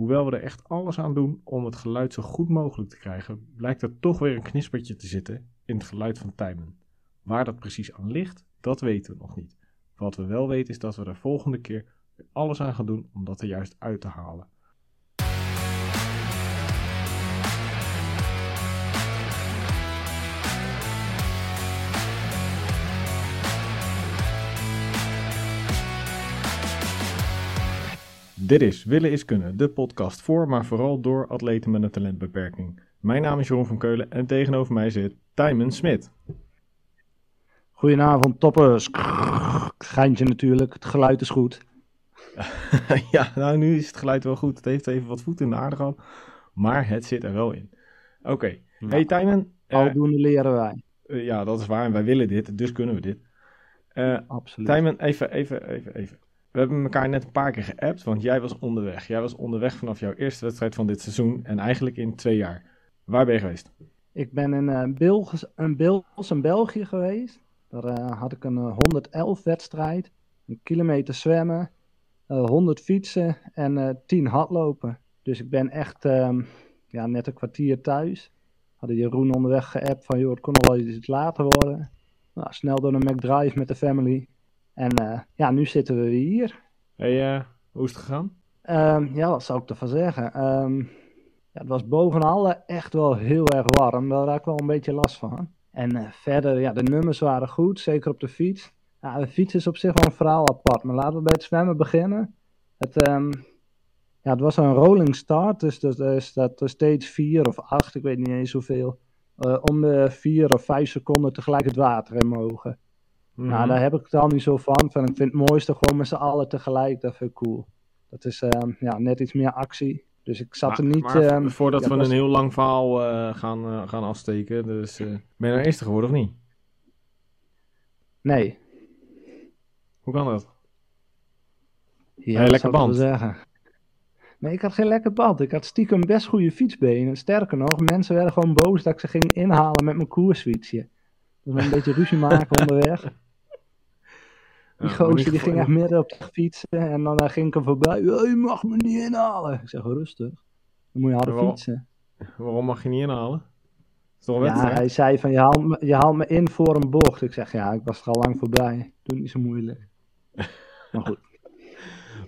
Hoewel we er echt alles aan doen om het geluid zo goed mogelijk te krijgen, blijkt er toch weer een knispertje te zitten in het geluid van Tijmen. Waar dat precies aan ligt, dat weten we nog niet. Wat we wel weten is dat we er volgende keer alles aan gaan doen om dat er juist uit te halen. Dit is Willen is Kunnen, de podcast voor, maar vooral door atleten met een talentbeperking. Mijn naam is Jeroen van Keulen en tegenover mij zit Tijmen Smit. Goedenavond, toppers. Geintje natuurlijk, het geluid is goed. ja, nou nu is het geluid wel goed. Het heeft even wat voet in de aarde gehad, maar het zit er wel in. Oké, hey Tijmen. Uh, Aldoende leren wij. Uh, ja, dat is waar en wij willen dit, dus kunnen we dit. Uh, Absoluut. Tijmen, even, even, even, even. We hebben elkaar net een paar keer geappt, want jij was onderweg. Jij was onderweg vanaf jouw eerste wedstrijd van dit seizoen en eigenlijk in twee jaar. Waar ben je geweest? Ik ben in uh, Bilges in België geweest. Daar uh, had ik een uh, 111 wedstrijd, een kilometer zwemmen, 100 fietsen en 10 hardlopen. Dus ik ben echt um, ja, net een kwartier thuis. Hadden Jeroen onderweg geappt van joh, het kon nog iets later worden. Nou, snel door een McDrive met de family. En uh, ja, nu zitten we weer hier. Hey, uh, hoe is het gegaan? Um, ja, wat zou ik ervan zeggen? Um, ja, het was bovenal echt wel heel erg warm. Daar had ik wel een beetje last van. En uh, verder, ja, de nummers waren goed, zeker op de fiets. Ja, de fiets is op zich wel een verhaal apart. Maar laten we bij het zwemmen beginnen. Het, um, ja, het was een rolling start, dus dat is dat steeds vier of acht, ik weet niet eens hoeveel. om de vier of vijf seconden tegelijk het water in mogen. Nou, daar heb ik het al niet zo van. van ik vind het mooiste gewoon met z'n allen tegelijk. Dat vind ik cool. Dat is uh, ja, net iets meer actie. Dus ik zat maar, er niet... Maar uh, voordat ja, we was... een heel lang verhaal uh, gaan, gaan afsteken. Dus ben je nou eerste geworden of niet? Nee. Hoe kan dat? Ja, lekker band. Zeggen. Nee, ik had geen lekker band. Ik had stiekem best goede fietsbenen. Sterker nog, mensen werden gewoon boos dat ik ze ging inhalen met mijn koersfietsje. Dus een beetje ruzie maken onderweg. Die ja, gozer die ging echt midden op de fietsen en dan uh, ging ik hem voorbij. Je mag me niet inhalen. Ik zeg rustig. Dan moet je harder waarom, fietsen. Waarom mag je niet inhalen? Is toch een ja, hij zei van je haalt, me, je haalt me in voor een bocht. Ik zeg ja, ik was er al lang voorbij. Doe niet zo moeilijk. maar goed.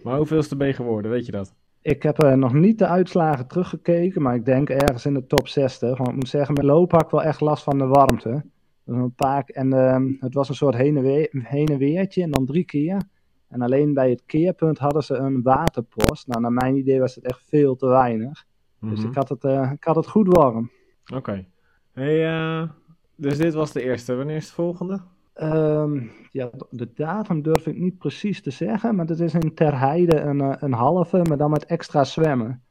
Maar hoeveelste ben je geworden, weet je dat? Ik heb uh, nog niet de uitslagen teruggekeken, maar ik denk ergens in de top 60. Want ik moet zeggen, met lopen had ik wel echt last van de warmte. Een paar, en uh, het was een soort heen en, weer, heen en weertje en dan drie keer. En alleen bij het keerpunt hadden ze een waterpost. Nou, naar mijn idee was het echt veel te weinig. Mm -hmm. Dus ik had, het, uh, ik had het goed warm. Oké. Okay. Hey, uh, dus dit was de eerste. Wanneer is de volgende? Um, ja, de datum durf ik niet precies te zeggen. Maar het is in Terheide een, een halve, maar dan met extra zwemmen.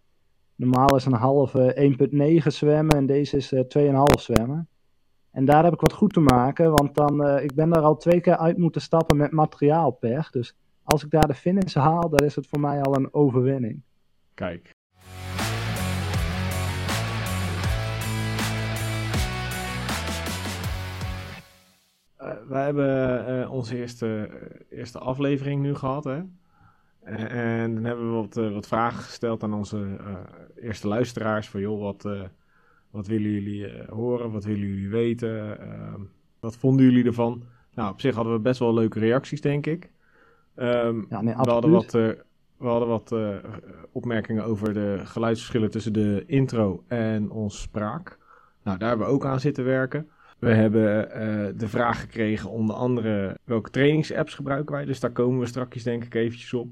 Normaal is een halve 1,9 zwemmen en deze is 2,5 zwemmen. En daar heb ik wat goed te maken, want dan, uh, ik ben daar al twee keer uit moeten stappen met materiaalpech. Dus als ik daar de finish haal, dan is het voor mij al een overwinning. Kijk. Uh, wij hebben uh, onze eerste, eerste aflevering nu gehad, hè? En dan hebben we wat, wat vragen gesteld aan onze eerste luisteraars. Van joh, wat... Wat willen jullie uh, horen? Wat willen jullie weten? Uh, wat vonden jullie ervan? Nou, op zich hadden we best wel leuke reacties, denk ik. Um, ja, nee, we hadden wat, uh, we hadden wat opmerkingen over de geluidsverschillen tussen de intro en ons spraak. Nou, daar hebben we ook aan zitten werken. We hebben de vraag gekregen, onder andere, welke trainingsapps gebruiken wij? Dus daar komen we straks denk ik eventjes op.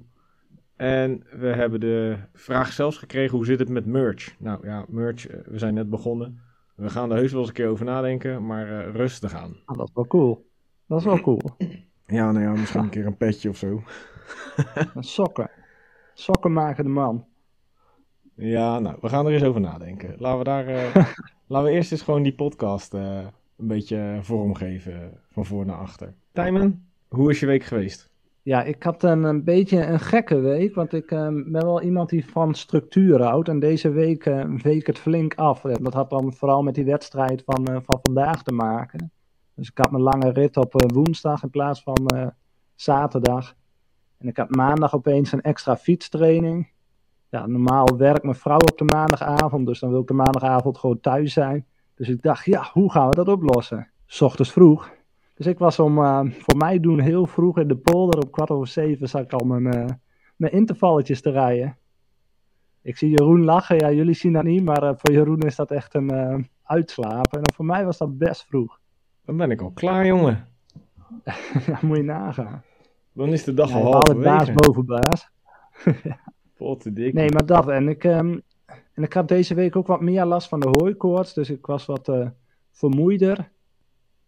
En we hebben de vraag zelfs gekregen, hoe zit het met merch? Nou ja, merch, we zijn net begonnen. We gaan er heus wel eens een keer over nadenken, maar uh, rustig aan. Ah, dat is wel cool. Dat is wel cool. Ja, nou ja, misschien een keer een petje of zo. Sokken. Sokken maken de man. Ja, nou, we gaan er eens over nadenken. Laten we daar, uh, laten we eerst eens gewoon die podcast uh, een beetje vormgeven, van voor naar achter. Tijmen, hoe is je week geweest? Ja, ik had een, een beetje een gekke week, want ik uh, ben wel iemand die van structuur houdt. En deze week uh, week het flink af. Dat had dan vooral met die wedstrijd van, uh, van vandaag te maken. Dus ik had mijn lange rit op woensdag in plaats van zaterdag. En ik had maandag opeens een extra fietstraining. ja, normaal werkt mijn vrouw op de maandagavond, dus dan wil ik de maandagavond gewoon thuis zijn. Dus ik dacht, ja, hoe gaan we dat oplossen? S ochtends vroeg. Dus ik was om, uh, voor mij doen heel vroeg in de polder, op kwart over zeven, zat ik al mijn, uh, mijn intervalletjes te rijden. Ik zie Jeroen lachen, ja, jullie zien dat niet, maar uh, voor Jeroen is dat echt een uitslapen. En voor mij was dat best vroeg. Dan ben ik al klaar, jongen. ja, moet je nagaan. Dan is de dag ja, al baas boven baas. dik. Nee, maar dat. En ik, um, en ik had deze week ook wat meer last van de hooikoorts. Dus ik was wat vermoeider.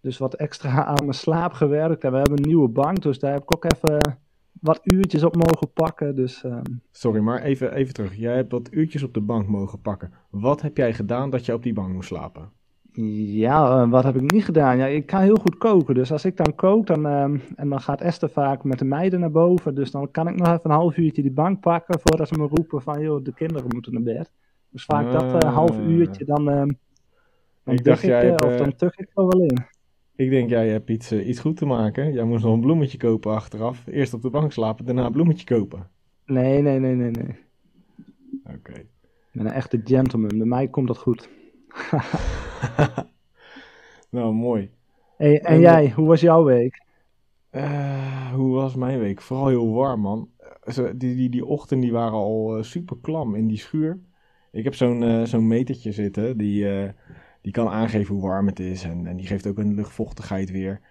Dus wat extra aan mijn slaap gewerkt. En we hebben een nieuwe bank. Dus daar heb ik ook even wat uurtjes op mogen pakken. Dus, um... Sorry, maar even, even terug. Jij hebt wat uurtjes op de bank mogen pakken. Wat heb jij gedaan dat je op die bank moest slapen? Ja, uh, wat heb ik niet gedaan? Ja, ik kan heel goed koken. Dus als ik dan kook, dan, uh, en dan gaat Esther vaak met de meiden naar boven. Dus dan kan ik nog even een half uurtje die bank pakken voordat ze me roepen van, joh, de kinderen moeten naar bed. Dus vaak uh, dat uh, half uurtje, dan, dan ik dacht, jij ik, of dan tug ik er wel in. Ik denk, jij hebt iets, iets goed te maken. Jij moest nog een bloemetje kopen achteraf. Eerst op de bank slapen, daarna een bloemetje kopen. Nee, nee, nee, nee, nee. Oké. Okay. Ik ben een echte gentleman. Bij mij komt dat goed. nou, mooi. Hey, en, jij, hoe was jouw week? Uh, hoe was mijn week? Vooral heel warm, man. Zo, die, die, die ochtenden die waren al uh, super klam in die schuur. Ik heb zo'n uh, zo'n metertje zitten, die, die kan aangeven hoe warm het is. En, en die geeft ook een luchtvochtigheid weer.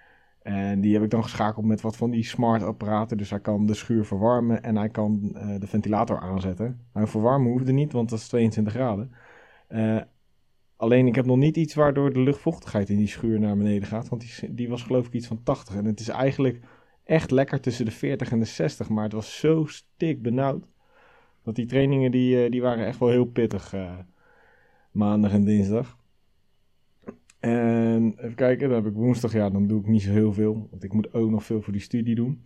En die heb ik dan geschakeld met wat van die smart apparaten. Dus hij kan de schuur verwarmen en hij kan de ventilator aanzetten. Nou, verwarmen hoefde niet, want dat is 22 graden. Alleen ik heb nog niet iets waardoor de luchtvochtigheid in die schuur naar beneden gaat. Want die, die was geloof ik iets van 80. En het is eigenlijk echt lekker tussen de 40 en de 60. Maar het was zo stik benauwd. Dat die trainingen die, eh, die waren echt wel heel pittig. Maandag en dinsdag. En even kijken, dan heb ik woensdag, ja, dan doe ik niet zo heel veel. Want ik moet ook nog veel voor die studie doen.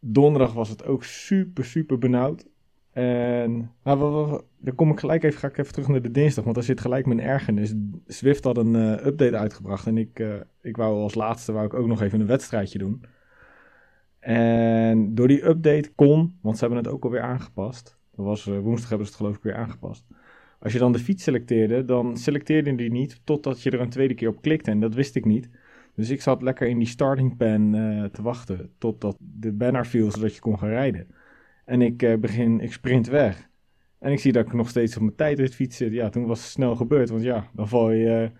Donderdag was het ook super, super benauwd. En nou, dan kom ik gelijk even, ga ik even terug naar de dinsdag, want daar zit gelijk mijn ergernis. Swift had een uh, update uitgebracht en ik, uh, ik wou als laatste wou ik ook nog even een wedstrijdje doen. En door die update kon, want ze hebben het ook alweer aangepast. Dat was, uh, woensdag hebben ze het geloof ik weer aangepast. Als je dan de fiets selecteerde, dan selecteerde die niet totdat je er een tweede keer op klikte. En dat wist ik niet. Dus ik zat lekker in die starting pen te wachten totdat de banner viel, zodat je kon gaan rijden. En ik uh, begin, ik sprint weg. En ik zie dat ik nog steeds op mijn tijdrit fiets zit. Ja, toen was het snel gebeurd. Want ja, dan val je, uh,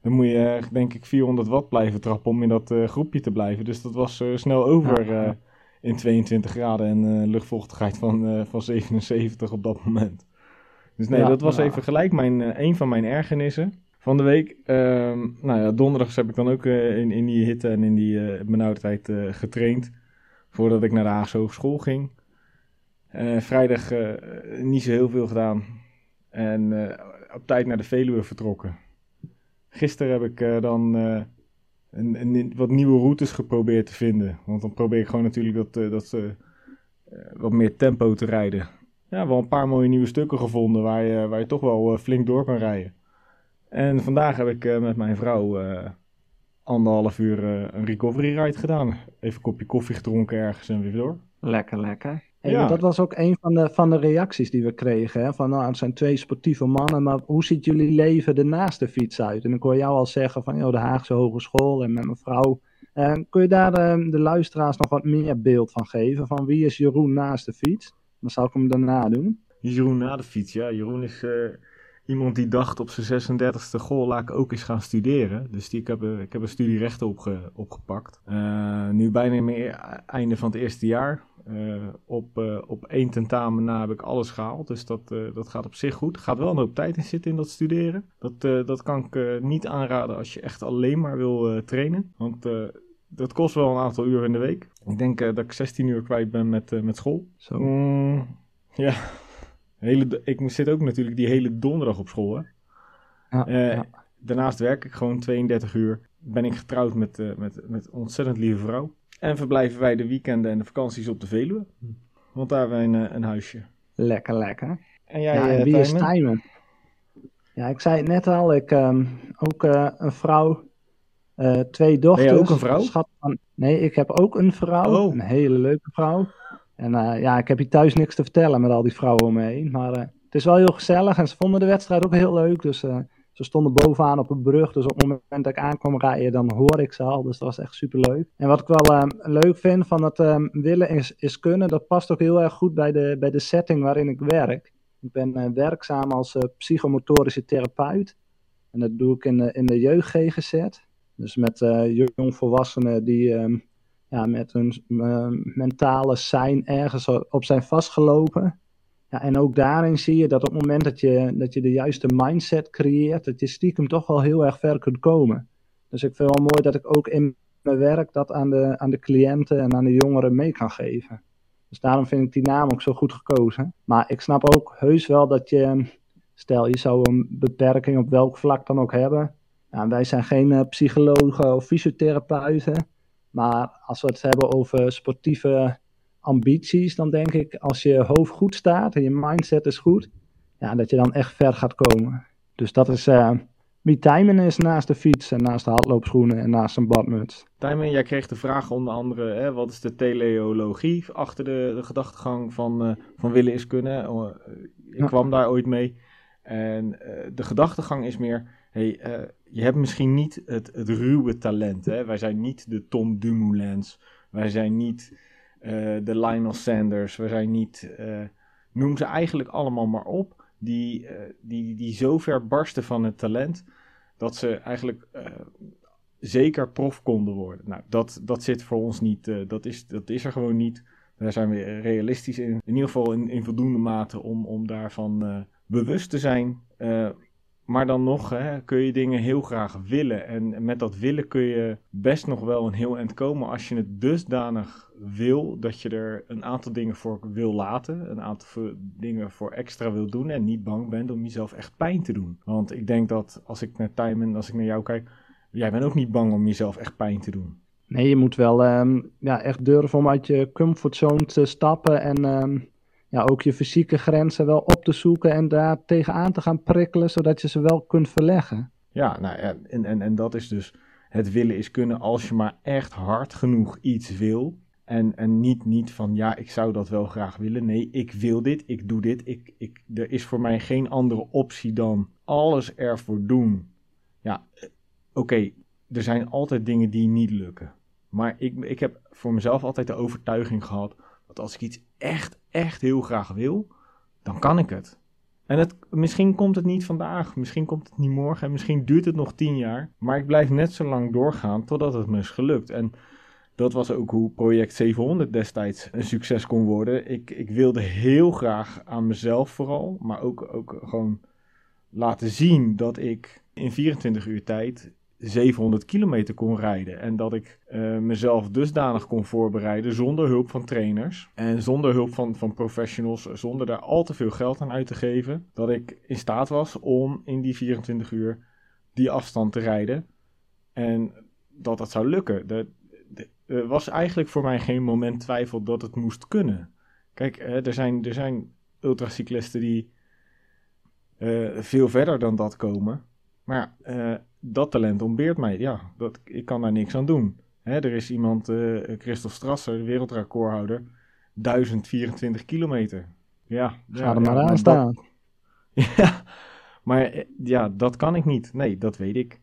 dan moet je denk ik 400 watt blijven trappen om in dat groepje te blijven. Dus dat was snel over in 22 graden en luchtvochtigheid van, van 77 op dat moment. Dus nee, ja, dat was ja. even gelijk mijn, een van mijn ergernissen van de week. Um, nou ja, donderdags heb ik dan ook in, in die hitte en in die benauwdheid getraind. Voordat ik naar de Haagse Hogeschool ging. Vrijdag niet zo heel veel gedaan. En op tijd naar de Veluwe vertrokken. Gisteren heb ik dan een, een, wat nieuwe routes geprobeerd te vinden. Want dan probeer ik gewoon natuurlijk dat, dat wat meer tempo te rijden. Ja, wel een paar mooie nieuwe stukken gevonden waar je, waar je toch wel flink door kan rijden. En vandaag heb ik met mijn vrouw anderhalf uur een recovery ride gedaan. Even een kopje koffie gedronken ergens en weer door. Lekker, lekker. Hey, ja. Dat was ook een van de, van de reacties die we kregen. Hè? Van nou, het zijn twee sportieve mannen, maar hoe ziet jullie leven ernaast de fiets uit? En ik hoor jou al zeggen van joh, de Haagse Hogeschool en met mijn vrouw. Uh, kun je daar uh, de luisteraars nog wat meer beeld van geven? Van wie is Jeroen naast de fiets? Dan zal ik hem daarna doen. Jeroen na de fiets, ja. Jeroen is uh, iemand die dacht op zijn 36e, goh, laat ik ook eens gaan studeren. Dus die, ik, heb, ik heb een studie rechten opge, opgepakt. nu bijna meer einde van het eerste jaar. Op, uh, op één tentamen na heb ik alles gehaald. Dus dat, dat gaat op zich goed. Er gaat wel een hoop tijd in zitten in dat studeren. Dat, dat kan ik niet aanraden als je echt alleen maar wil trainen. Want dat kost wel een aantal uur in de week. Ik denk dat ik 16 uur kwijt ben met, met school. Zo. Mm, ja. Hele, ik zit ook natuurlijk die hele donderdag op school. Hè? Ja, ja. Daarnaast werk ik gewoon 32 uur. Ben ik getrouwd met, met, met een ontzettend lieve vrouw. En verblijven wij de weekenden en de vakanties op de Veluwe. Want daar hebben wij een, een huisje. Lekker, lekker. En jij, ja, en wie is Tijmen? Ja, ik zei het net al, ik um, ook uh, een vrouw, uh, twee dochters. Ben je ook een vrouw? Schat van, nee, ik heb ook een vrouw, oh. een hele leuke vrouw. En ja, ik heb hier thuis niks te vertellen met al die vrouwen om me heen. Maar het is wel heel gezellig en ze vonden de wedstrijd ook heel leuk. Dus ze stonden bovenaan op een brug, dus op het moment dat ik aankwam rijden, dan hoor ik ze al. Dus dat was echt super leuk. En wat ik wel uh, leuk vind van het um, willen is, is, kunnen, dat past ook heel erg goed bij de, bij de setting waarin ik werk. Ik ben werkzaam als psychomotorische therapeut. En dat doe ik in de, in de jeugd GGZ. Dus met jongvolwassenen die um, ja, met hun mentale zijn ergens op zijn vastgelopen. Ja, en ook daarin zie je dat op het moment dat je, dat je de juiste mindset creëert, dat je stiekem toch wel heel erg ver kunt komen. Dus ik vind het wel mooi dat ik ook in mijn werk dat aan de, aan de cliënten en aan de jongeren mee kan geven. Dus daarom vind ik die naam ook zo goed gekozen. Maar ik snap ook heus wel dat je, stel je zou een beperking op welk vlak dan ook hebben. Nou, wij zijn geen uh, psychologen of fysiotherapeuten. Maar als we het hebben over sportieve ambities, dan denk ik als je hoofd goed staat en je mindset is goed, ja, dat je dan echt ver gaat komen. Dus dat is uh, wie Tijmen is naast de fiets en naast de hardloopschoenen en naast een badmuts. Tijmen, jij kreeg de vraag onder andere, hè, wat is de teleologie achter de, de gedachtegang van, uh, van willen is kunnen? Oh, ik kwam daar ooit mee. En uh, de gedachtegang is meer, hey, je hebt misschien niet het, het ruwe talent. Hè? Wij zijn niet de Tom Dumoulins. Wij zijn niet uh, de Lionel Sanders, we zijn niet, uh, noem ze eigenlijk allemaal maar op, die, die, die zo ver barsten van het talent dat ze eigenlijk zeker prof konden worden. Nou, dat, dat zit voor ons niet, dat, is, dat is er gewoon niet. Daar zijn we realistisch in, in ieder geval in, in voldoende mate om, om daarvan bewust te zijn. Maar dan nog hè, kun je dingen heel graag willen. En met dat willen kun je best nog wel een heel eind komen als je het dusdanig wil dat je er een aantal dingen voor wil laten. Een aantal dingen voor extra wil doen en niet bang bent om jezelf echt pijn te doen. Want ik denk dat als ik naar Tijmen, als ik naar jou kijk, jij bent ook niet bang om jezelf echt pijn te doen. Nee, je moet wel um, ja, echt durven om uit je comfortzone te stappen en... Um ja, ook je fysieke grenzen wel op te zoeken en daar tegenaan te gaan prikkelen, zodat je ze wel kunt verleggen. Ja, nou en, en, en dat is dus het willen is kunnen als je maar echt hard genoeg iets wil. En, en niet, niet van ja, ik zou dat wel graag willen. Nee, ik wil dit, ik doe dit. Ik, ik, er is voor mij geen andere optie dan alles ervoor doen. Ja, eh, oké, er zijn altijd dingen die niet lukken. Maar ik, ik heb voor mezelf altijd de overtuiging gehad dat als ik iets echt, echt heel graag wil, dan kan ik het. En het, misschien komt het niet vandaag, misschien komt het niet morgen en misschien duurt het nog tien jaar. Maar ik blijf net zo lang doorgaan totdat het me is gelukt. En dat was ook hoe project 700 destijds een succes kon worden. Ik, ik wilde heel graag aan mezelf vooral, maar ook, ook gewoon laten zien dat ik in 24 uur tijd 700 kilometer kon rijden. En dat ik uh, mezelf dusdanig kon voorbereiden zonder hulp van trainers. En zonder hulp van, van professionals. Zonder daar al te veel geld aan uit te geven. Dat ik in staat was om in die 24 uur die afstand te rijden. En dat dat zou lukken. Er was eigenlijk voor mij geen moment twijfel dat het moest kunnen. Kijk, er zijn, er zijn ultracyclisten die uh, veel verder dan dat komen. Maar uh, dat talent ontbeert mij. Ja, dat, ik kan daar niks aan doen. Hè, er is iemand, uh, Christophe Strasser, de wereldrecordhouder, 1024 kilometer. Ja, Ga ja, er maar aan staan. ja, maar eh, ja, dat kan ik niet. Nee, dat weet ik.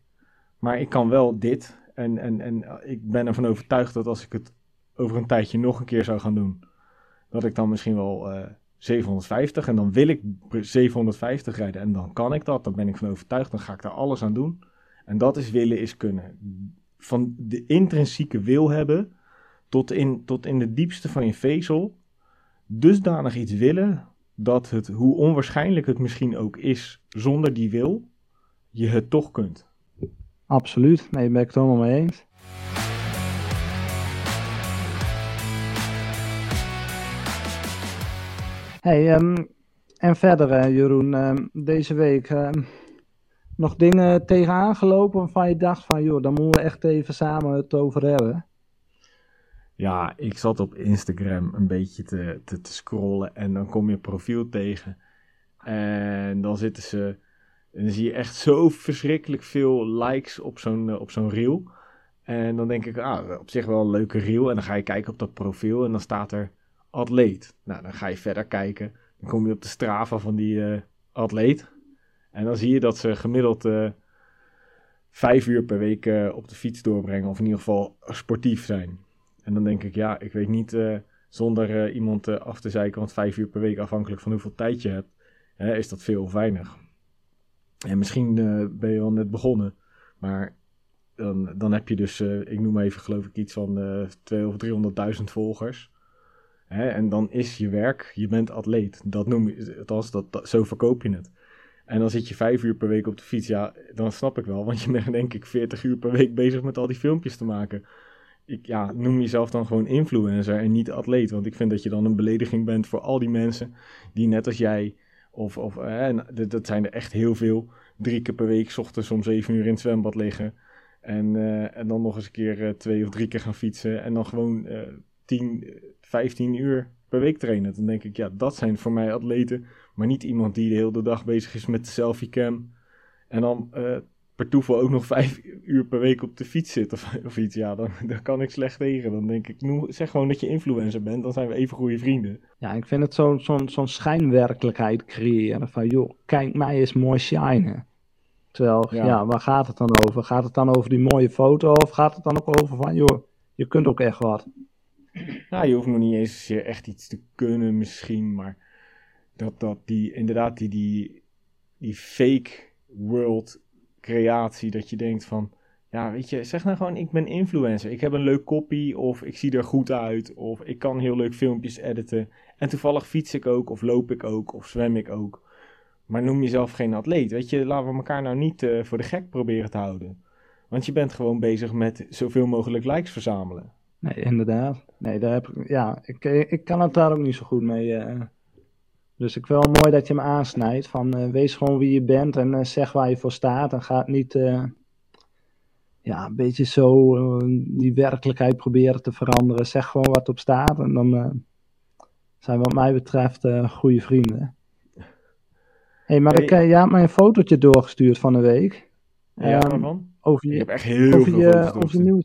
Maar ik kan wel dit. En, en, en eh, ik ben ervan overtuigd dat als ik het over een tijdje nog een keer zou gaan doen, dat ik dan misschien wel uh, 750 en dan wil ik 750 rijden en dan kan ik dat. Dan ben ik van overtuigd, dan ga ik daar alles aan doen. En dat is willen is kunnen. Van de intrinsieke wil hebben tot in, tot in de diepste van je vezel. Dusdanig iets willen dat het, hoe onwaarschijnlijk het misschien ook is, zonder die wil, je het toch kunt. Absoluut, nee, ben ik het helemaal mee eens. Hey, um, en verder, uh, Jeroen, um, deze week. Um, nog dingen tegenaan gelopen waarvan je dacht van, joh, daar moeten we echt even samen het over hebben? Ja, ik zat op Instagram een beetje te, te, te scrollen en dan kom je profiel tegen. En dan zitten ze, en dan zie je echt zo verschrikkelijk veel likes op zo'n eh, op zo'n reel. En dan denk ik, ah, op zich wel een leuke reel. En dan ga je kijken op dat profiel en dan staat er atleet. Nou, dan ga je verder kijken. Dan kom je op de Strava van die uh, atleet. En dan zie je dat ze gemiddeld uh, vijf uur per week uh, op de fiets doorbrengen. Of in ieder geval sportief zijn. En dan denk ik, ja, ik weet niet zonder iemand af te zeiken. Want vijf uur per week, afhankelijk van hoeveel tijd je hebt, is dat veel of weinig. En misschien ben je al net begonnen. Maar dan, dan heb je dus, ik noem even geloof ik iets van uh, 200 of 300.000 volgers. Hè? En dan is je werk, je bent atleet. Dat noem je, althans, dat, dat, zo verkoop je het. En dan zit je vijf uur per week op de fiets. Ja, dan snap ik wel. Want je bent denk ik 40 uur per week bezig met al die filmpjes te maken. Ik, ja, noem jezelf dan gewoon influencer en niet atleet. Want ik vind dat je dan een belediging bent voor al die mensen die net als jij, of, of eh, dat zijn er echt heel veel, drie keer per week, ochtends om zeven uur in het zwembad liggen. En, uh, en dan nog eens een keer uh, twee of drie keer gaan fietsen. En dan gewoon uh, 10, 15 uur per week trainen. Dan denk ik, ja, dat zijn voor mij atleten. Maar niet iemand die de hele dag bezig is met de selfie-cam. En dan uh, per toeval ook nog vijf uur per week op de fiets zit of, of iets. Ja, dan, dan kan ik slecht tegen. Dan denk ik, zeg gewoon dat je influencer bent. Dan zijn we even goede vrienden. Ja, ik vind het zo'n zo'n zo'n schijnwerkelijkheid creëren. Van, joh, kijk mij eens mooi shinen. Terwijl, ja. ja. waar gaat het dan over? Gaat het dan over die mooie foto of gaat het dan ook over van, joh, je kunt ook echt wat? Nou, je hoeft nog niet eens echt iets te kunnen misschien, maar dat, dat die, inderdaad, die, die, die fake world creatie, dat je denkt van, ja, weet je, zeg nou gewoon, ik ben influencer. Ik heb een leuk copy of ik zie er goed uit of ik kan heel leuk filmpjes editen. En toevallig fiets ik ook of loop ik ook of zwem ik ook. Maar noem jezelf geen atleet. Weet je, laten we elkaar nou niet uh, voor de gek proberen te houden. Want je bent gewoon bezig met zoveel mogelijk likes verzamelen. Nee, inderdaad. Nee, daar heb ik, ja, ik, ik kan het daar ook niet zo goed mee. Uh. Dus ik vind wel mooi dat je me aansnijdt. Van uh, wees gewoon wie je bent en zeg waar je voor staat. En ga niet ja, een beetje zo die werkelijkheid proberen te veranderen. Zeg gewoon wat op staat. En dan zijn we wat mij betreft goede vrienden hey, maar ik, uh, je had mij een fotootje doorgestuurd van de week. Ja, um, waarvan? Over je, ik heb echt heel over veel je, over je nieuwe...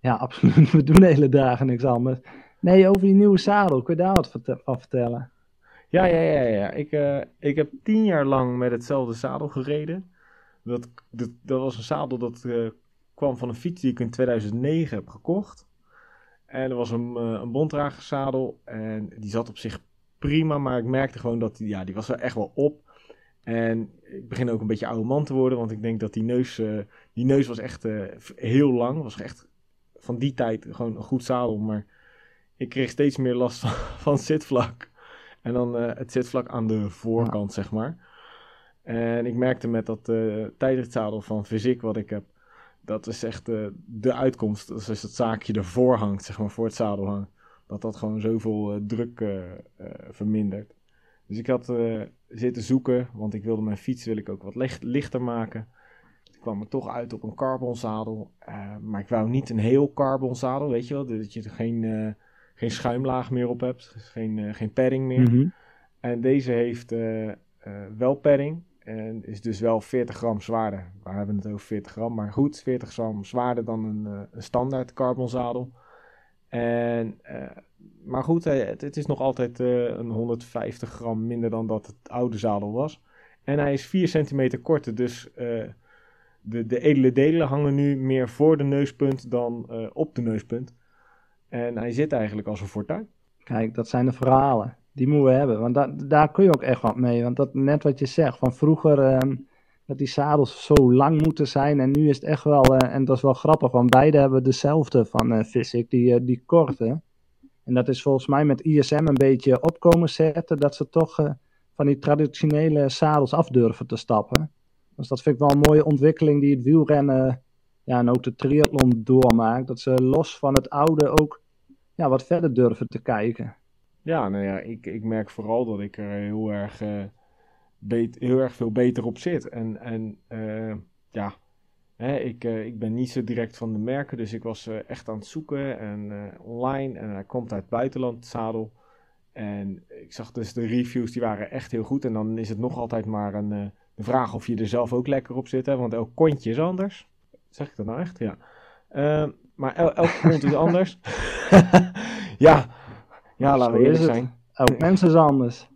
Ja, absoluut. We doen de hele dagen niks anders. Nee, over je nieuwe zadel. Kun je daar wat van vertellen? Ja, ja, ja. ja. Ik, uh, ik heb tien jaar lang met hetzelfde zadel gereden. Dat, dat, dat was een zadel dat uh, kwam van een fiets die ik in 2009 heb gekocht. En er was een, uh, een en die zat op zich prima, maar ik merkte gewoon dat die, ja, die was er echt wel op. En ik begin ook een beetje oude man te worden, want ik denk dat die neus, die neus was echt heel lang. Was echt van die tijd gewoon een goed zadel, maar ik kreeg steeds meer last van zitvlak. En dan uh, het zitvlak aan de voorkant, zeg maar. En ik merkte met dat uh, tijdritzadel van fysiek wat ik heb, dat is echt de uitkomst. Dus als het zaakje ervoor hangt, zeg maar, voor het zadel hangt dat dat gewoon zoveel uh, druk uh, vermindert. Dus ik had zitten zoeken, want ik wilde mijn fiets wil ik ook wat licht, lichter maken. Toen kwam ik toch uit op een carbonzadel. maar ik wou niet een heel carbonzadel, weet je wel. Dat je er geen, geen schuimlaag meer op hebt. Dus geen, geen padding meer. Mhm. En deze heeft wel padding. En is dus wel 40 gram zwaarder. We hebben het over 40 gram, maar goed, 40 gram zwaarder dan een, een standaard carbonzadel. En, uh, maar goed, het, het, is nog altijd uh, een 150 gram minder dan dat het oude zadel was. En hij is 4 centimeter korter, dus uh, de, de edele delen hangen nu meer voor de neuspunt dan op de neuspunt. En hij zit eigenlijk als een fortuin. Kijk, dat zijn de verhalen. Die moeten we hebben, want da daar kun je ook echt wat mee. Want dat, net wat je zegt, van vroeger ehm, dat die zadels zo lang moeten zijn. En nu is het echt wel, uh, en dat is wel grappig, want beide hebben dezelfde van uh, die, uh, die korte. En dat is volgens mij met ISM een beetje opkomen zetten, dat ze toch van die traditionele zadels af durven te stappen. Dus dat vind ik wel een mooie ontwikkeling die het wielrennen ja, en ook de triathlon doormaakt. Dat ze los van het oude ook ja, wat verder durven te kijken. Ja, nou ja, ik, ik merk vooral dat ik er heel erg heel erg veel beter op zit. En, en uh, ja, hè, ik, uh, ik ben niet zo direct van de merken, dus ik was echt aan het zoeken en online. En hij komt uit het buitenland, zadel. En ik zag dus de reviews, die waren echt heel goed. En dan is het nog altijd maar een, vraag of je er zelf ook lekker op zit. Hè? Want elk kontje is anders. Zeg ik dat nou echt? Ja. Maar el elk is anders. ja, Ja, laten we eerlijk zijn. Ook mensen is anders.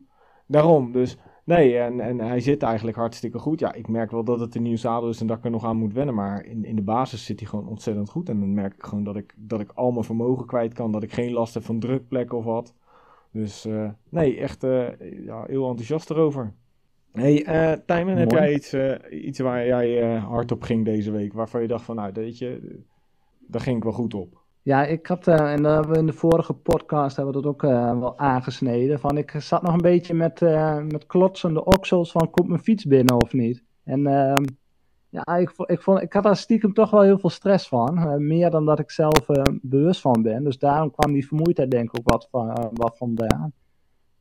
Daarom, dus nee, en, en hij zit eigenlijk hartstikke goed. Ja, ik merk wel dat het een nieuw zadel is en dat ik er nog aan moet wennen, maar in, in de basis zit hij gewoon ontzettend goed. En dan merk ik gewoon dat ik, dat ik al mijn vermogen kwijt kan, dat ik geen last heb van drukplekken of wat. Dus eh, nee, echt eh, ja, heel enthousiast erover. hey, eh Tijmen, heb jij iets, iets waar jij hard op ging deze week, waarvan je dacht van, nou, weet je, daar ging ik wel goed op. Ja, ik had, eh, en dat hebben we in de vorige podcast hebben we dat ook eh, wel aangesneden. Van ik zat nog een beetje met, eh, met klotsende oksels van komt mijn fiets binnen of niet. En ehm, ja, ik, ik, vond, ik had daar stiekem toch wel heel veel stress van. meer dan dat ik zelf bewust van ben. Dus daarom kwam die vermoeidheid denk ik ook wat, van, wat vandaan.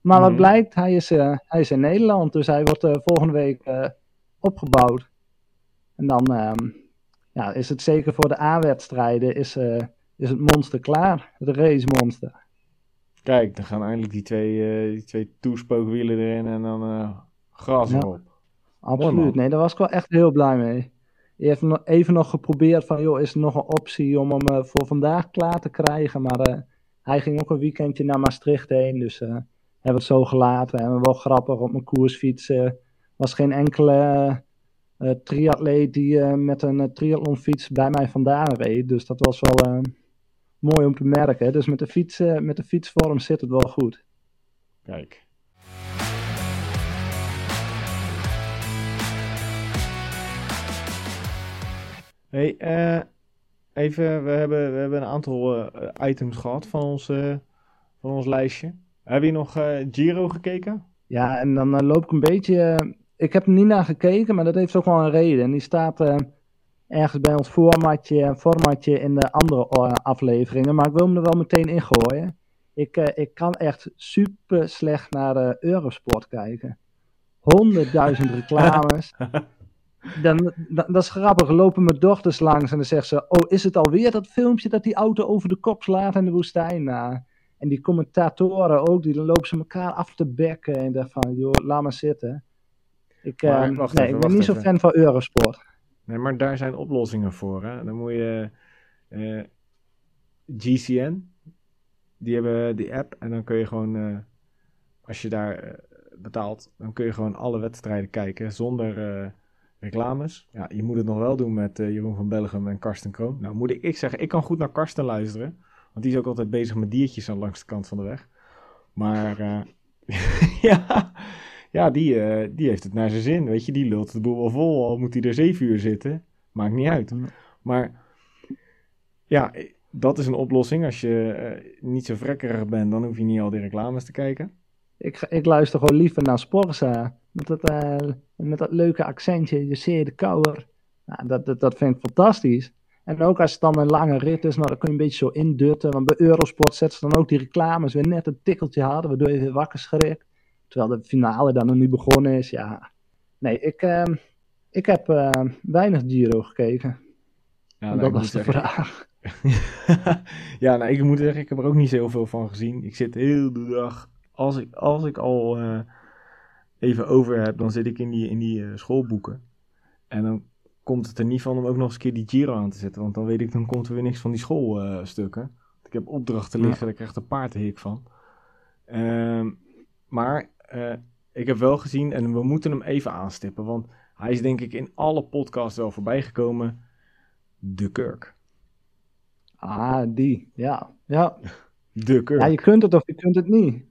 Maar Mhm. wat blijkt, hij is, hij is in Nederland. Dus hij wordt volgende week opgebouwd. En dan ehm, ja, is het zeker voor de A-wedstrijden is, eh, is het monster klaar. Het race monster. Kijk, dan gaan eindelijk die twee, eh, die twee toespookwielen erin en dan eh, gras Ja. erop. Absoluut. Nee, daar was ik wel echt heel blij mee. Je heeft nog, even nog geprobeerd van, joh, is er nog een optie om hem voor vandaag klaar te krijgen? Maar hij ging ook een weekendje naar Maastricht heen, dus hebben we het zo gelaten. En wel grappig, op mijn koersfiets was geen enkele triatleet die eh, met een eh, triathlonfiets bij mij vandaan reed. Dus dat was wel eh, mooi om te merken. Dus met de, fiets, eh, met de fietsvorm zit het wel goed. Kijk. Hey, eh, even, we hebben, we hebben een aantal eh, items gehad van ons, eh, van ons lijstje. Heb je nog eh, Giro gekeken? Ja, en dan eh, loop ik een beetje. Ik heb er niet naar gekeken, maar dat heeft ook wel een reden. En die staat eh, ergens bij ons formatje, formatje in de andere eh, afleveringen. Maar ik wil hem er wel meteen in gooien. Ik, eh, ik kan echt super slecht naar Eurosport kijken. Honderdduizend reclames. Dan, dan, dat is grappig. Lopen mijn dochters langs en dan zegt ze: Oh, is het alweer dat filmpje dat die auto over de kop slaat in de woestijn? Nou, en die commentatoren ook, die lopen ze elkaar af te bekken. En ik dacht van, joh, laat maar zitten. Ik, Maar eh, wacht nee, even, ik ben niet zo fan van Eurosport. Nee, maar daar zijn oplossingen voor. Hè? Dan moet je eh, GCN, die hebben die app en dan kun je gewoon, eh, als je daar betaalt, dan kun je gewoon alle wedstrijden kijken zonder reclames. Ja, je moet het nog wel doen met Jeroen van Bellegem en Karsten Kroon. Nou moet ik, ik zeggen, ik kan goed naar Karsten luisteren, want die is ook altijd bezig met diertjes aan langs de kant van de weg. Maar ja, ja die, eh, die heeft het naar zijn zin, weet je. Die lult de boel wel vol, al moet hij er zeven uur zitten. Maakt niet uit. Maar ja, dat is een oplossing. Als je eh, niet zo vrekkerig bent, dan hoef je niet al die reclames te kijken. Ik, ik luister gewoon liever naar Sporza. Met dat, eh, met dat leuke accentje, je zeer de kouwer. Nou, dat, dat, dat vind ik fantastisch. En ook als het dan een lange rit is, nou, dan kun je een beetje zo indutten. Want bij Eurosport zetten ze dan ook die reclames weer net een tikkeltje harder, waardoor je weer wakker schrikt. Terwijl de finale dan nog niet begonnen is. Ja, nee, ik, ehm, ik heb eh, weinig Giro gekeken. Ja, nou, dat ik was de zeggen- vraag. ja, nou, ik moet zeggen, ik heb er ook niet zo heel veel van gezien. Ik zit heel de dag, als ik, als ik al eh, even over heb, dan zit ik in die, in die eh, schoolboeken. En dan komt het er niet van om ook nog eens een keer die Giro aan te zetten. Want dan weet ik, dan komt er weer niks van die schoolstukken. ik heb opdrachten Ja. liggen, daar krijgt een paard de hik van. Ehm, maar eh, ik heb wel gezien, en we moeten hem even aanstippen, want hij is denk ik in alle podcasts wel voorbij gekomen. De Kurk. Ah, die. Ja, ja. De Kurk. ja je kunt het of je kunt het niet.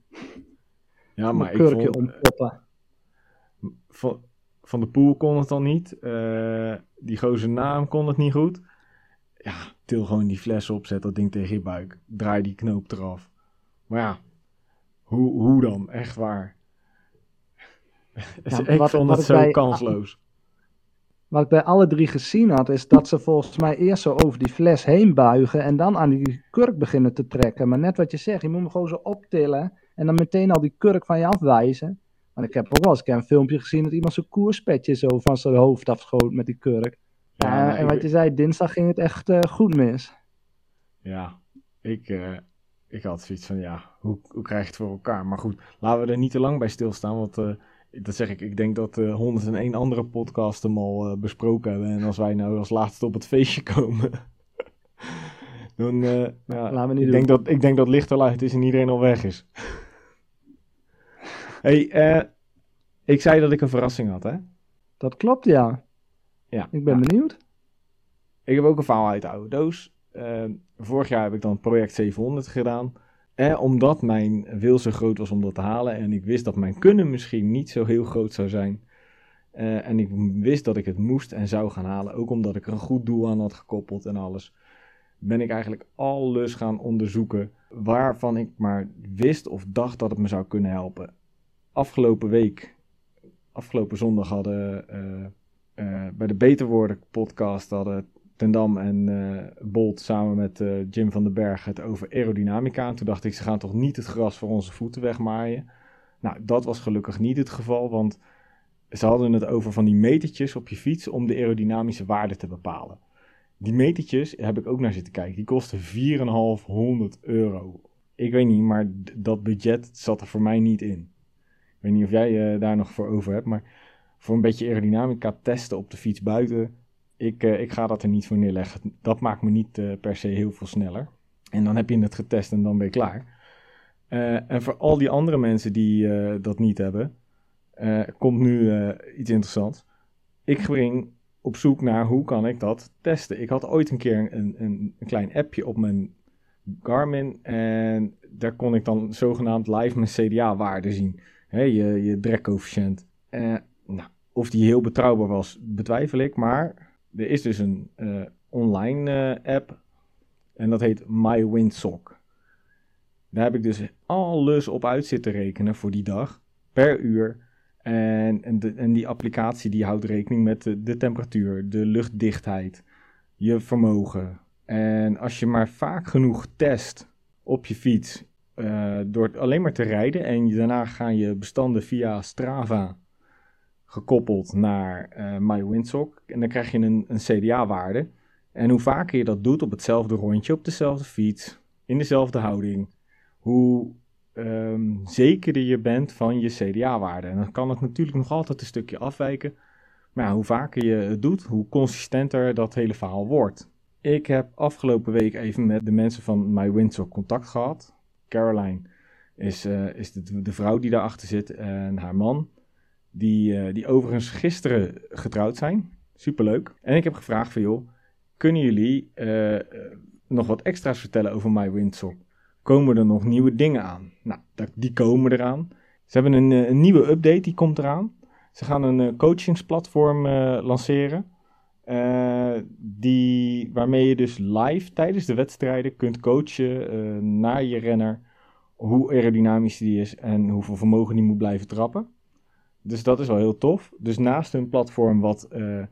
Ja, maar ik vond, ontpoppen. van, van de Poel kon het dan niet. Eh, die gozer naam kon het niet goed. Ja, til gewoon die fles op, zet dat ding tegen je buik. Draai die knoop eraf. Maar ja, hoe, hoe dan? Echt waar. Ja, ik wat- vond wat het zo bij- kansloos. Wat ik bij alle drie gezien had, is dat ze volgens mij eerst zo over die fles heen buigen en dan aan die kurk beginnen te trekken. Maar net wat je zegt, je moet hem gewoon zo optillen en dan meteen al die kurk van je afwijzen. Want ik heb ook wel eens een filmpje gezien dat iemand zijn koerspetje zo van zijn hoofd afschoot met die kurk. Ja, nou, en wat je zei, dinsdag ging het echt eh, goed mis. Ja, ik, eh, ik had zoiets van, ja, hoe, hoe krijg je het voor elkaar? Maar goed, laten we er niet te lang bij stilstaan, want eh, dat zeg ik, ik denk dat eh 101 andere podcasts hem al eh, besproken hebben. En als wij nou als laatste op het feestje komen, Dan, uh, ja, Laten we niet ik, doen. denk dat, ik denk dat licht al uit is en iedereen al weg is. hey, ik zei dat ik een verrassing had, hè? Dat klopt, ja. Ja. Ik ben Ja. benieuwd. Ik heb ook een verhaal uit de oude doos. Vorig jaar heb ik dan project 700 gedaan. Omdat mijn wil zo groot was om dat te halen. En ik wist dat mijn kunnen misschien niet zo heel groot zou zijn. Eh, en ik wist dat ik het moest en zou gaan halen. Ook omdat ik er een goed doel aan had gekoppeld en alles. Ben ik eigenlijk alles gaan onderzoeken. Waarvan ik maar wist of dacht dat het me zou kunnen helpen. Afgelopen week, afgelopen zondag hadden eh, bij de Beter Worden podcast hadden Ten Dam en eh, Bolt samen met eh, Jim van den Berg het over aerodynamica. En toen dacht ik, ze gaan toch niet het gras voor onze voeten wegmaaien. Nou, dat was gelukkig niet het geval, want ze hadden het over van die metertjes op je fiets om de aerodynamische waarde te bepalen. Die metertjes heb ik ook naar zitten kijken. Die kosten 4,500 euro. Ik weet niet, maar dat budget zat er voor mij niet in. Ik weet niet of jij eh, daar nog voor over hebt, maar voor een beetje aerodynamica testen op de fiets buiten, ik, eh, ik ga dat er niet voor neerleggen. Dat maakt me niet eh, per se heel veel sneller. En dan heb je het getest en dan ben je klaar. Eh, en voor al die andere mensen die dat niet hebben, komt nu iets interessants. Ik ging op zoek naar hoe kan ik dat testen. Ik had ooit een keer een, een, een klein appje op mijn Garmin en daar kon ik dan zogenaamd live mijn CDA-waarde zien. Je, je drekcoëfficiënt. Nou, of die heel betrouwbaar was, betwijfel ik, maar er is dus een eh, online eh, app en dat heet MyWindsock. Daar heb ik dus alles op uit zitten rekenen voor die dag, per uur. En, en, die applicatie die houdt rekening met de, temperatuur, de luchtdichtheid, je vermogen. En als je maar vaak genoeg test op je fiets, eh, door alleen maar te rijden en daarna gaan je bestanden via Strava gekoppeld naar eh MyWindsock. En dan krijg je een, een CDA-waarde. En hoe vaker je dat doet op hetzelfde rondje, op dezelfde fiets, in dezelfde houding, hoe ehm, zekerder je bent van je CDA-waarde. En dan kan het natuurlijk nog altijd een stukje afwijken. Maar hoe vaker je het doet, hoe consistenter dat hele verhaal wordt. Ik heb afgelopen week even met de mensen van MyWindsock contact gehad. Caroline is, eh, is de, de vrouw die daarachter zit en haar man. Die, eh, die overigens gisteren getrouwd zijn. Superleuk. En ik heb gevraagd van joh, kunnen jullie eh, eh, nog wat extra's vertellen over MyWindsock? Komen er nog nieuwe dingen aan? Nou, die komen eraan. Ze hebben een, een nieuwe update, die komt eraan. Ze gaan een coachingsplatform lanceren. die, waarmee je dus live tijdens de wedstrijden kunt coachen naar je renner. Hoe aerodynamisch die is en hoeveel vermogen die moet blijven trappen. Dus dat is wel heel tof. Dus naast een platform wat eh,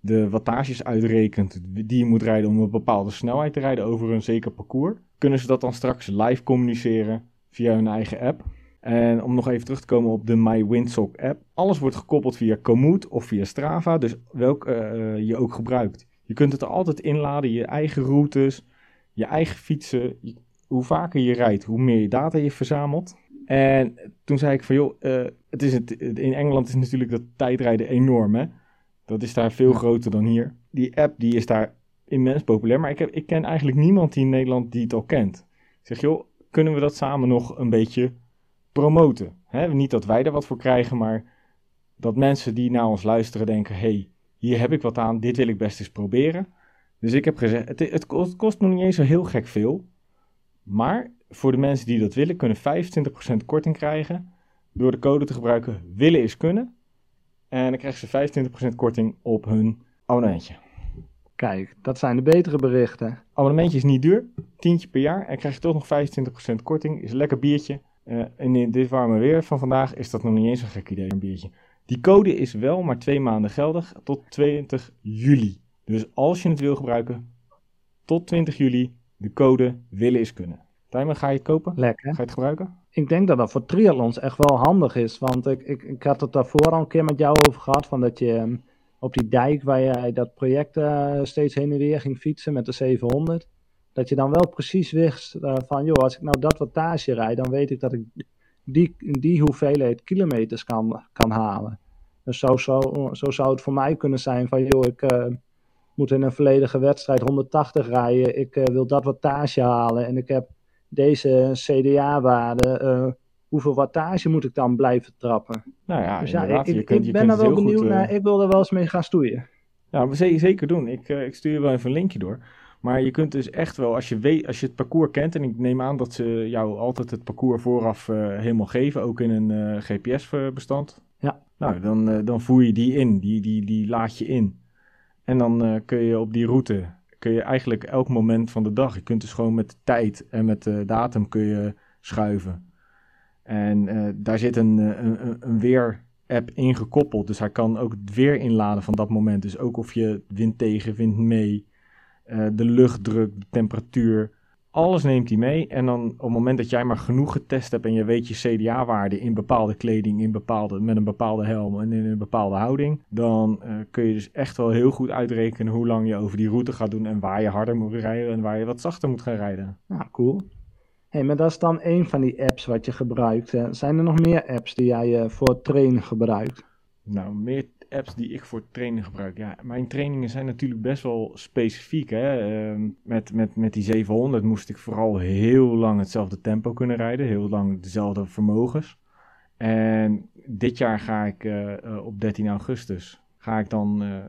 de wattages uitrekent die je moet rijden om een bepaalde snelheid te rijden over een zeker parcours, kunnen ze dat dan straks live communiceren via hun eigen app. En om nog even terug te komen op de MyWindsock app. Alles wordt gekoppeld via Komoot of via Strava, dus welk eh, je ook gebruikt. Je kunt het er altijd inladen, je eigen routes, je eigen fietsen. Hoe vaker je rijdt, hoe meer data je verzamelt. En toen zei ik van joh, eh, het is het, in Engeland is natuurlijk dat tijdrijden enorm hè. Dat is daar veel groter dan hier. Die app die is daar immens populair, maar ik, heb, ik ken eigenlijk niemand die in Nederland die het al kent. Ik zeg joh, kunnen we dat samen nog een beetje promoten? Hè? Niet dat wij er wat voor krijgen, maar dat mensen die naar ons luisteren denken, hey, hier heb ik wat aan, dit wil ik best eens proberen. Dus ik heb gezegd, het, het, kost, het kost nog niet eens zo heel gek veel. Maar voor de mensen die dat willen, kunnen 25% korting krijgen door de code te gebruiken willen is kunnen. En dan krijgen ze 25% korting op hun abonnementje. Kijk, dat zijn de betere berichten. Abonnementje is niet duur, tientje per jaar. En krijg je toch nog 25% korting. Is een lekker biertje. Eh, en in dit warme weer van vandaag is dat nog niet eens een gek idee, een biertje. Die code is wel maar twee maanden geldig, tot 20 juli. Dus als je het wil gebruiken, tot 20 juli, de code willen is kunnen. Tijmen, ga je het kopen? Lekker. Ga je het gebruiken? Ik denk dat dat voor triathlons echt wel handig is. Want ik, ik, ik had het daarvoor al een keer met jou over gehad. Van dat je ehm, op die dijk waar jij dat project eh, steeds heen en weer ging fietsen met de 700. Dat je dan wel precies wist eh, van joh, als ik nou dat wattage rijd, dan weet ik dat ik die, die hoeveelheid kilometers kan, kan halen. Dus zo, zo, zo zou het voor mij kunnen zijn van joh, ik, eh, moet in een volledige wedstrijd 180 rijden. Ik wil dat wattage halen en ik heb deze CDA-waarde. hoeveel wattage moet ik dan blijven trappen? Nou ja, dus ja ik, kunt, ik ben er wel benieuwd goed, eh, naar. Ik wil er wel eens mee gaan stoeien. Ja, we ze- zeker doen. Ik, eh, ik stuur je wel even een linkje door. Maar je kunt dus echt wel, als je, weet, als je het parcours kent, en ik neem aan dat ze jou altijd het parcours vooraf eh, helemaal geven, ook in een eh, GPS-bestand. Ja. Nou, dan, eh, dan voer je die in, die, die, die laat je in. En dan eh, kun je op die route, kun je eigenlijk elk moment van de dag, je kunt dus gewoon met de tijd en met de datum kun je schuiven. En eh, daar zit een, eh, een, een- een weer-app ingekoppeld. Dus hij kan ook het weer inladen van dat moment. Dus ook of je wind tegen, wind mee, eh, de luchtdruk, de temperatuur. Alles neemt hij mee. En dan op het moment dat jij maar genoeg getest hebt en je weet je CDA-waarde in bepaalde kleding, in bepaalde, met een bepaalde helm en in een bepaalde houding, dan eh, kun je dus echt wel heel goed uitrekenen hoe lang je over die route gaat doen en waar je harder moet rijden en waar je wat zachter moet gaan rijden. Nou, cool. Hey, maar dat is dan één van die apps wat je gebruikt. hè. Zijn er nog meer apps die jij eh, voor het trainen gebruikt? Nou, meer apps die ik voor trainen gebruik. Ja, mijn trainingen zijn natuurlijk best wel specifiek. Hè? Ehm, met, met, met die 700 moest ik vooral heel lang hetzelfde tempo kunnen rijden. Heel lang dezelfde vermogens. En dit jaar ga ik eh, eh, op 13 augustus ga ik dan eh,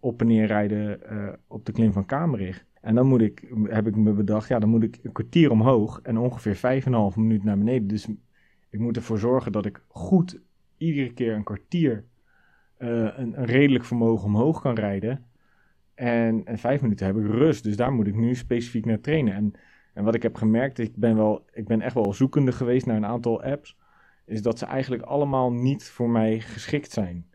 op en neer rijden op de klim van Kamerig. En dan moet ik, heb ik me bedacht, ja, dan moet ik een kwartier omhoog en ongeveer 5,5 minuut naar beneden. Dus ik moet ervoor zorgen dat ik goed iedere keer een kwartier een, een redelijk vermogen omhoog kan rijden. En, en vijf minuten heb ik rust. Dus daar moet ik nu specifiek naar trainen. En, en wat ik heb gemerkt, ik ben, wel, ik ben echt wel zoekende geweest naar een aantal apps. Is dat ze eigenlijk allemaal niet voor mij geschikt zijn.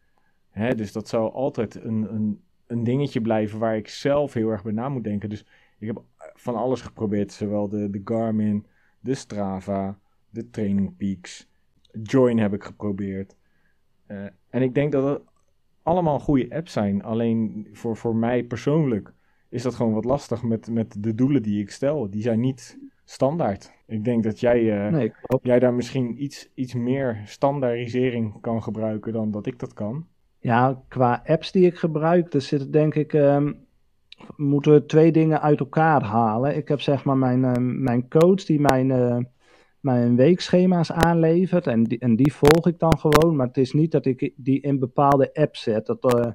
Hè, dus dat zou altijd een, een, een dingetje blijven waar ik zelf heel erg bij na moet denken. Dus ik heb van alles geprobeerd. Zowel de, de Garmin, de Strava, de Training Peaks. Join heb ik geprobeerd. Eh, en ik denk dat het allemaal goede apps zijn. Alleen voor, voor mij persoonlijk is dat gewoon wat lastig met, met de doelen die ik stel. Die zijn niet standaard. Ik denk dat jij, eh, Nee, jij daar misschien iets, iets meer standaardisering kan gebruiken dan dat ik dat kan. Ja, qua apps die ik gebruik, er zitten denk ik, ehm, moeten we twee dingen uit elkaar halen. Ik heb zeg maar mijn, ehm, mijn coach die mijn, eh, mijn weekschema's aanlevert en die, en die volg ik dan gewoon. Maar het is niet dat ik die in bepaalde apps zet. Dat, eh,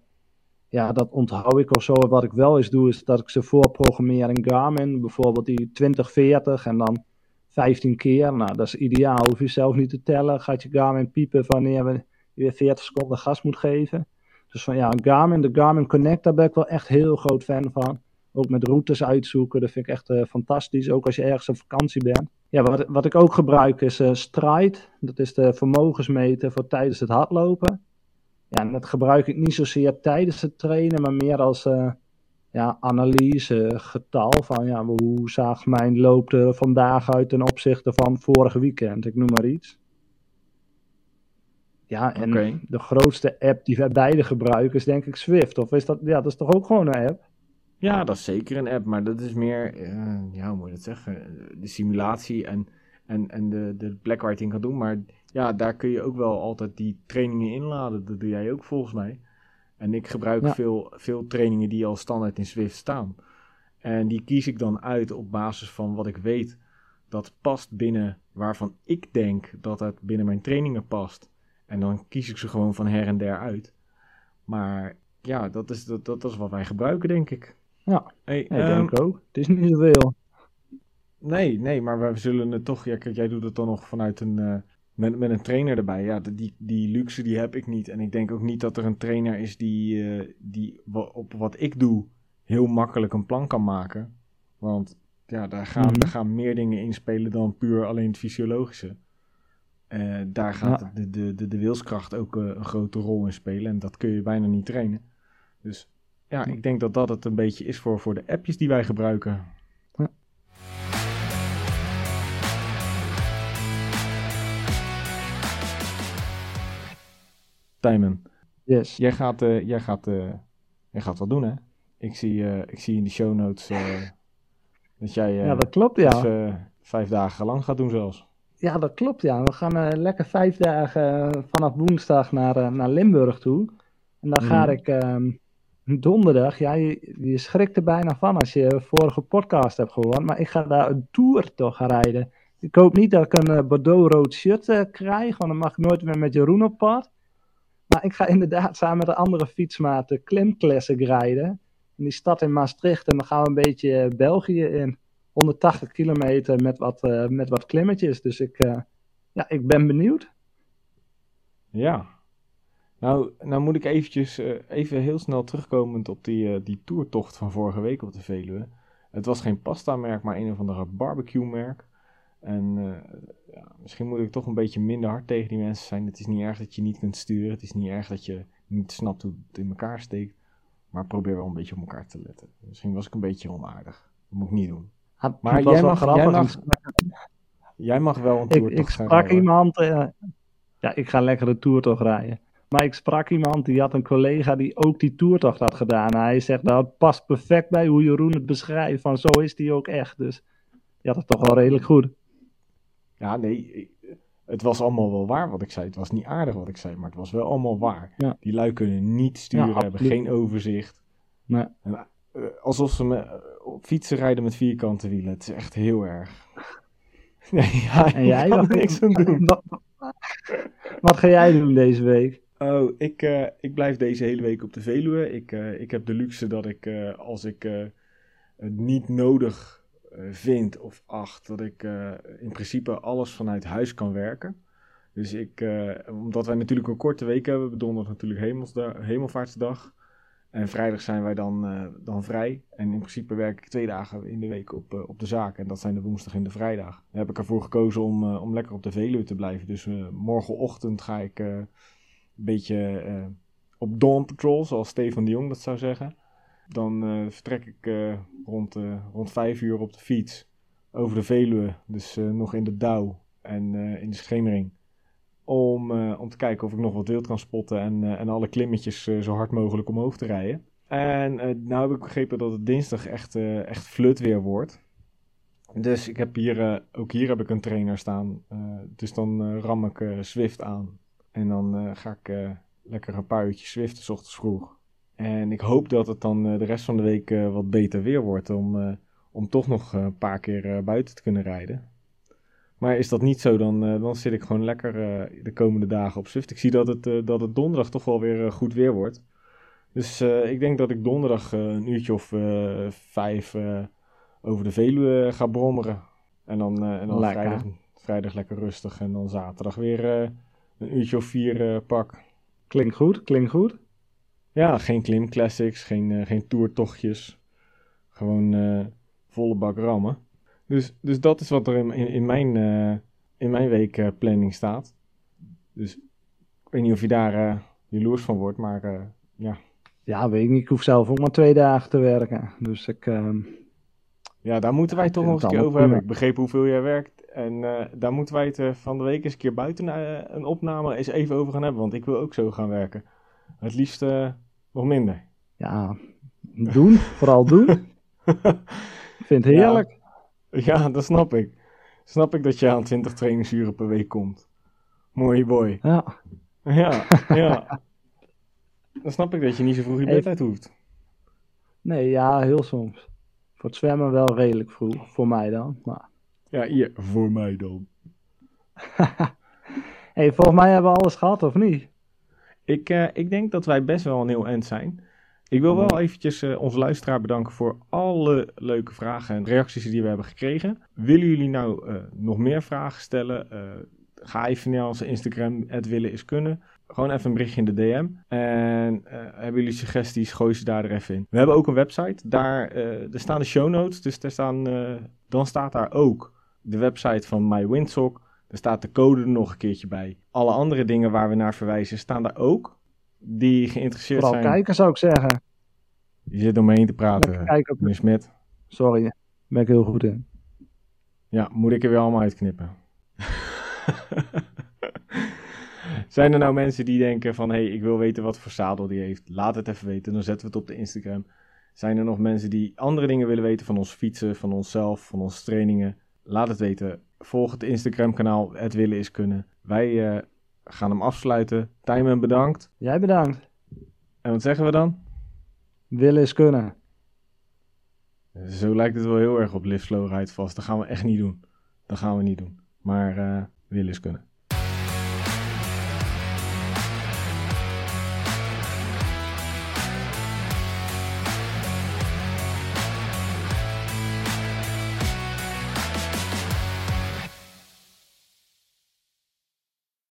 ja, dat onthoud ik of zo. Wat ik wel eens doe, is dat ik ze voorprogrammeer in Garmin. Bijvoorbeeld die 2040 en dan 15 keer. Nou, dat is ideaal. Hoef je zelf niet te tellen. Gaat je Garmin piepen wanneer we je weer 40 seconden gas moet geven. Dus van ja, Garmin, de Garmin Connect, daar ben ik wel echt heel groot fan van. Ook met routes uitzoeken, dat vind ik echt eh, fantastisch. Ook als je ergens op vakantie bent. Ja, wat, wat ik ook gebruik is eh, Stride. Dat is de vermogensmeter voor tijdens het hardlopen. Ja, en dat gebruik ik niet zozeer tijdens het trainen, maar meer als eh, ja, analyse, getal. Van ja, hoe zag mijn loop er vandaag uit ten opzichte van vorige weekend? Ik noem maar iets. Ja, en de grootste app die wij beide gebruiken is denk ik Swift. Of is dat, ja, dat is toch ook gewoon een app? Ja, dat is zeker een app, maar dat is meer, eh, ja, hoe moet je dat zeggen, de simulatie en, en, en de, de plek waar je het in kan doen. Maar ja, daar kun je ook wel altijd die trainingen inladen. Dat doe jij ook volgens mij. En ik gebruik Ja. veel, veel trainingen die al standaard in Swift staan. En die kies ik dan uit op basis van wat ik weet dat past binnen waarvan ik denk dat het binnen mijn trainingen past. En dan kies ik ze gewoon van her en der uit. Maar ja, dat is, dat, dat is wat wij gebruiken, denk ik. Ja, Hey, ja, ik denk ook. Het is niet zoveel. Nee, nee, maar we zullen het toch. Ja, kijk, jij doet het dan nog vanuit een. eh, met, met een trainer erbij. Ja, die, die luxe die heb ik niet. En ik denk ook niet dat er een trainer is die, eh, die op wat ik doe heel makkelijk een plan kan maken. Want ja, daar gaan, Mhm. daar gaan meer dingen in spelen dan puur alleen het fysiologische. Eh, daar gaat Ja. de, de, de, de wilskracht ook een grote rol in spelen. En dat kun je bijna niet trainen. Dus ja, ik denk dat dat het een beetje is voor, voor de appjes die wij gebruiken. Ja. Tijmen, Yes. jij gaat, eh, jij, gaat, eh, jij gaat wat doen, hè? Ik zie, eh, ik zie in de show notes dat jij eh, Ja, dat klopt, ja. eh, vijf dagen lang gaat doen zelfs. Ja, dat klopt, ja. We gaan lekker vijf dagen vanaf woensdag naar, naar Limburg toe. En dan ga Mhm. ik ehm, donderdag, ja, je, schrikt er bijna van als je vorige podcast hebt gehoord. Maar ik ga daar een tour toch rijden. Ik hoop niet dat ik een uh, Bordeaux-rood shirt uh, krijg, want dan mag ik nooit meer met Jeroen op pad. Maar ik ga inderdaad samen met de andere fietsmaten Klim Classic rijden. In die stad in Maastricht. En dan gaan we een beetje België in. 180 kilometer met wat, met wat klimmetjes. Dus ik, ja, ik ben benieuwd. Ja. Nou, nou moet ik eventjes even heel snel terugkomend op die, die toertocht van vorige week op de Veluwe. Het was geen pasta merk, maar een of andere barbecue merk. En uh, ja, misschien moet ik toch een beetje minder hard tegen die mensen zijn. Het is niet erg dat je niet kunt sturen. Het is niet erg dat je niet snapt hoe het in elkaar steekt. Maar probeer wel een beetje op elkaar te letten. Misschien was ik een beetje onaardig. Dat moet ik niet doen. Maar jij mag, jij, mag, jij mag wel een tour ik, ik sprak iemand... Uh, ja, ik ga lekker de toertocht rijden. Maar ik sprak iemand die had een collega die ook die toertocht had gedaan. Hij zegt, het past perfect bij hoe Jeroen het beschrijft. Van zo is die ook echt. Dus je had het toch wel redelijk goed. Ja, nee, het was allemaal wel waar wat ik zei. Het was niet aardig wat ik zei, maar het was wel allemaal waar. Ja. Die lui kunnen niet sturen, ja, hebben geen overzicht. Nee. En, uh, alsof ze me, uh, op fietsen rijden met vierkante wielen. Het is echt heel erg. nee, ja, en jij kan niks aan doen. Wat, ga jij doen deze week? Oh, ik, uh, ik blijf deze hele week op de Veluwe. Ik, ik heb de luxe dat ik, als ik het niet nodig eh, vind of acht dat ik in principe alles vanuit huis kan werken. Dus ik, omdat wij natuurlijk een korte week hebben, donderdag natuurlijk hemelvaartsdag. En vrijdag zijn wij dan, dan vrij. En in principe werk ik twee dagen in de week op, op de zaak. En dat zijn de woensdag en de vrijdag. Daar heb ik ervoor gekozen om, om lekker op de Veluwe te blijven. Dus morgenochtend ga ik een beetje op dawn patrol, zoals Stefan de Jong dat zou zeggen. Dan uh, vertrek ik uh, rond, rond vijf uur op de fiets over de Veluwe. Dus nog in de dauw en in de schemering. Om, om te kijken of ik nog wat wild kan spotten en, en alle klimmetjes zo hard mogelijk omhoog te rijden. En nou heb ik begrepen dat het dinsdag echt, echt flut weer wordt. Dus ik heb hier, ook hier heb ik een trainer staan. dus dan ram ik Swift aan. En dan ga ik lekker een paar uurtjes Zwiften, s ochtends vroeg. En ik hoop dat het dan uh, de rest van de week wat beter weer wordt om, om toch nog een paar keer buiten te kunnen rijden. Maar is dat niet zo, dan, dan zit ik gewoon lekker de komende dagen op Zwift. Ik zie dat het, dat het donderdag toch wel weer goed weer wordt. Dus ik denk dat ik donderdag een uurtje of vijf over de Veluwe ga brommeren. En dan, en dan vrijdag, vrijdag lekker rustig. En dan zaterdag weer een uurtje of vier pak. Klinkt goed, klinkt goed. Ja, geen klimclassics, geen, uh, geen toertochtjes. Gewoon uh, volle bak rammen. Dus, dus dat is wat er in, in, mijn, uh, in mijn weekplanning staat. Dus ik weet niet of je daar jaloers van wordt, maar ja. Ja, weet ik niet. Ik hoef zelf ook maar twee dagen te werken. Dus ik... Ehm, ja, daar moeten wij toch nog eens een keer over hebben. Ik begreep hoeveel jij werkt. En daar moeten wij het van de week eens een keer buiten een opname eens even over gaan hebben. Want ik wil ook zo gaan werken. Het liefst nog minder. Ja, doen. Vooral doen. Ik vind het heerlijk. Ja, ja, dat snap ik. Snap ik dat je aan 20 trainingsuren per week komt. Mooie boy. Ja. Ja, ja. Dan snap ik dat je niet zo vroeg je bed uit hoeft. Nee, ja, heel soms. Voor het zwemmen wel redelijk vroeg. Voor mij dan. Maar... Ja, hier, voor mij dan. hey, volgens mij hebben we alles gehad, of niet? Ik, uh, ik denk dat wij best wel een heel end zijn. Ik wil wel eventjes uh, onze luisteraar bedanken voor alle leuke vragen en reacties die we hebben gekregen. Willen jullie nou uh, nog meer vragen stellen? ga even naar onze Instagram, het willen is kunnen. Gewoon even een berichtje in de DM. En hebben jullie suggesties, gooi ze daar er even in. We hebben ook een website. Daar, er staan de show notes. Dus daar staan, dan staat daar ook de website van MyWindsock. Er staat de code er nog een keertje bij. Alle andere dingen waar we naar verwijzen staan daar ook. Die geïnteresseerd Vooral zijn. kijken zou ik zeggen. Je zit om me heen te praten, meneer Smit. Sorry, daar ben ik heel goed in. Ja, moet ik er weer allemaal uitknippen. Zijn er nou mensen die denken van... hé, hey, ik wil weten wat voor zadel die heeft. Laat het even weten, dan zetten we het op de Instagram. Zijn er nog mensen die andere dingen willen weten van ons fietsen, van onszelf, van onze trainingen? Laat het weten. Volg het Instagram kanaal, het willen is kunnen. Wij uh, gaan hem afsluiten. Tijmen bedankt. Jij bedankt. En wat zeggen we dan? Willen is kunnen. Zo lijkt het wel heel erg op liftslowride vast. Dat gaan we echt niet doen. Dat gaan we niet doen. Maar uh, willen is kunnen.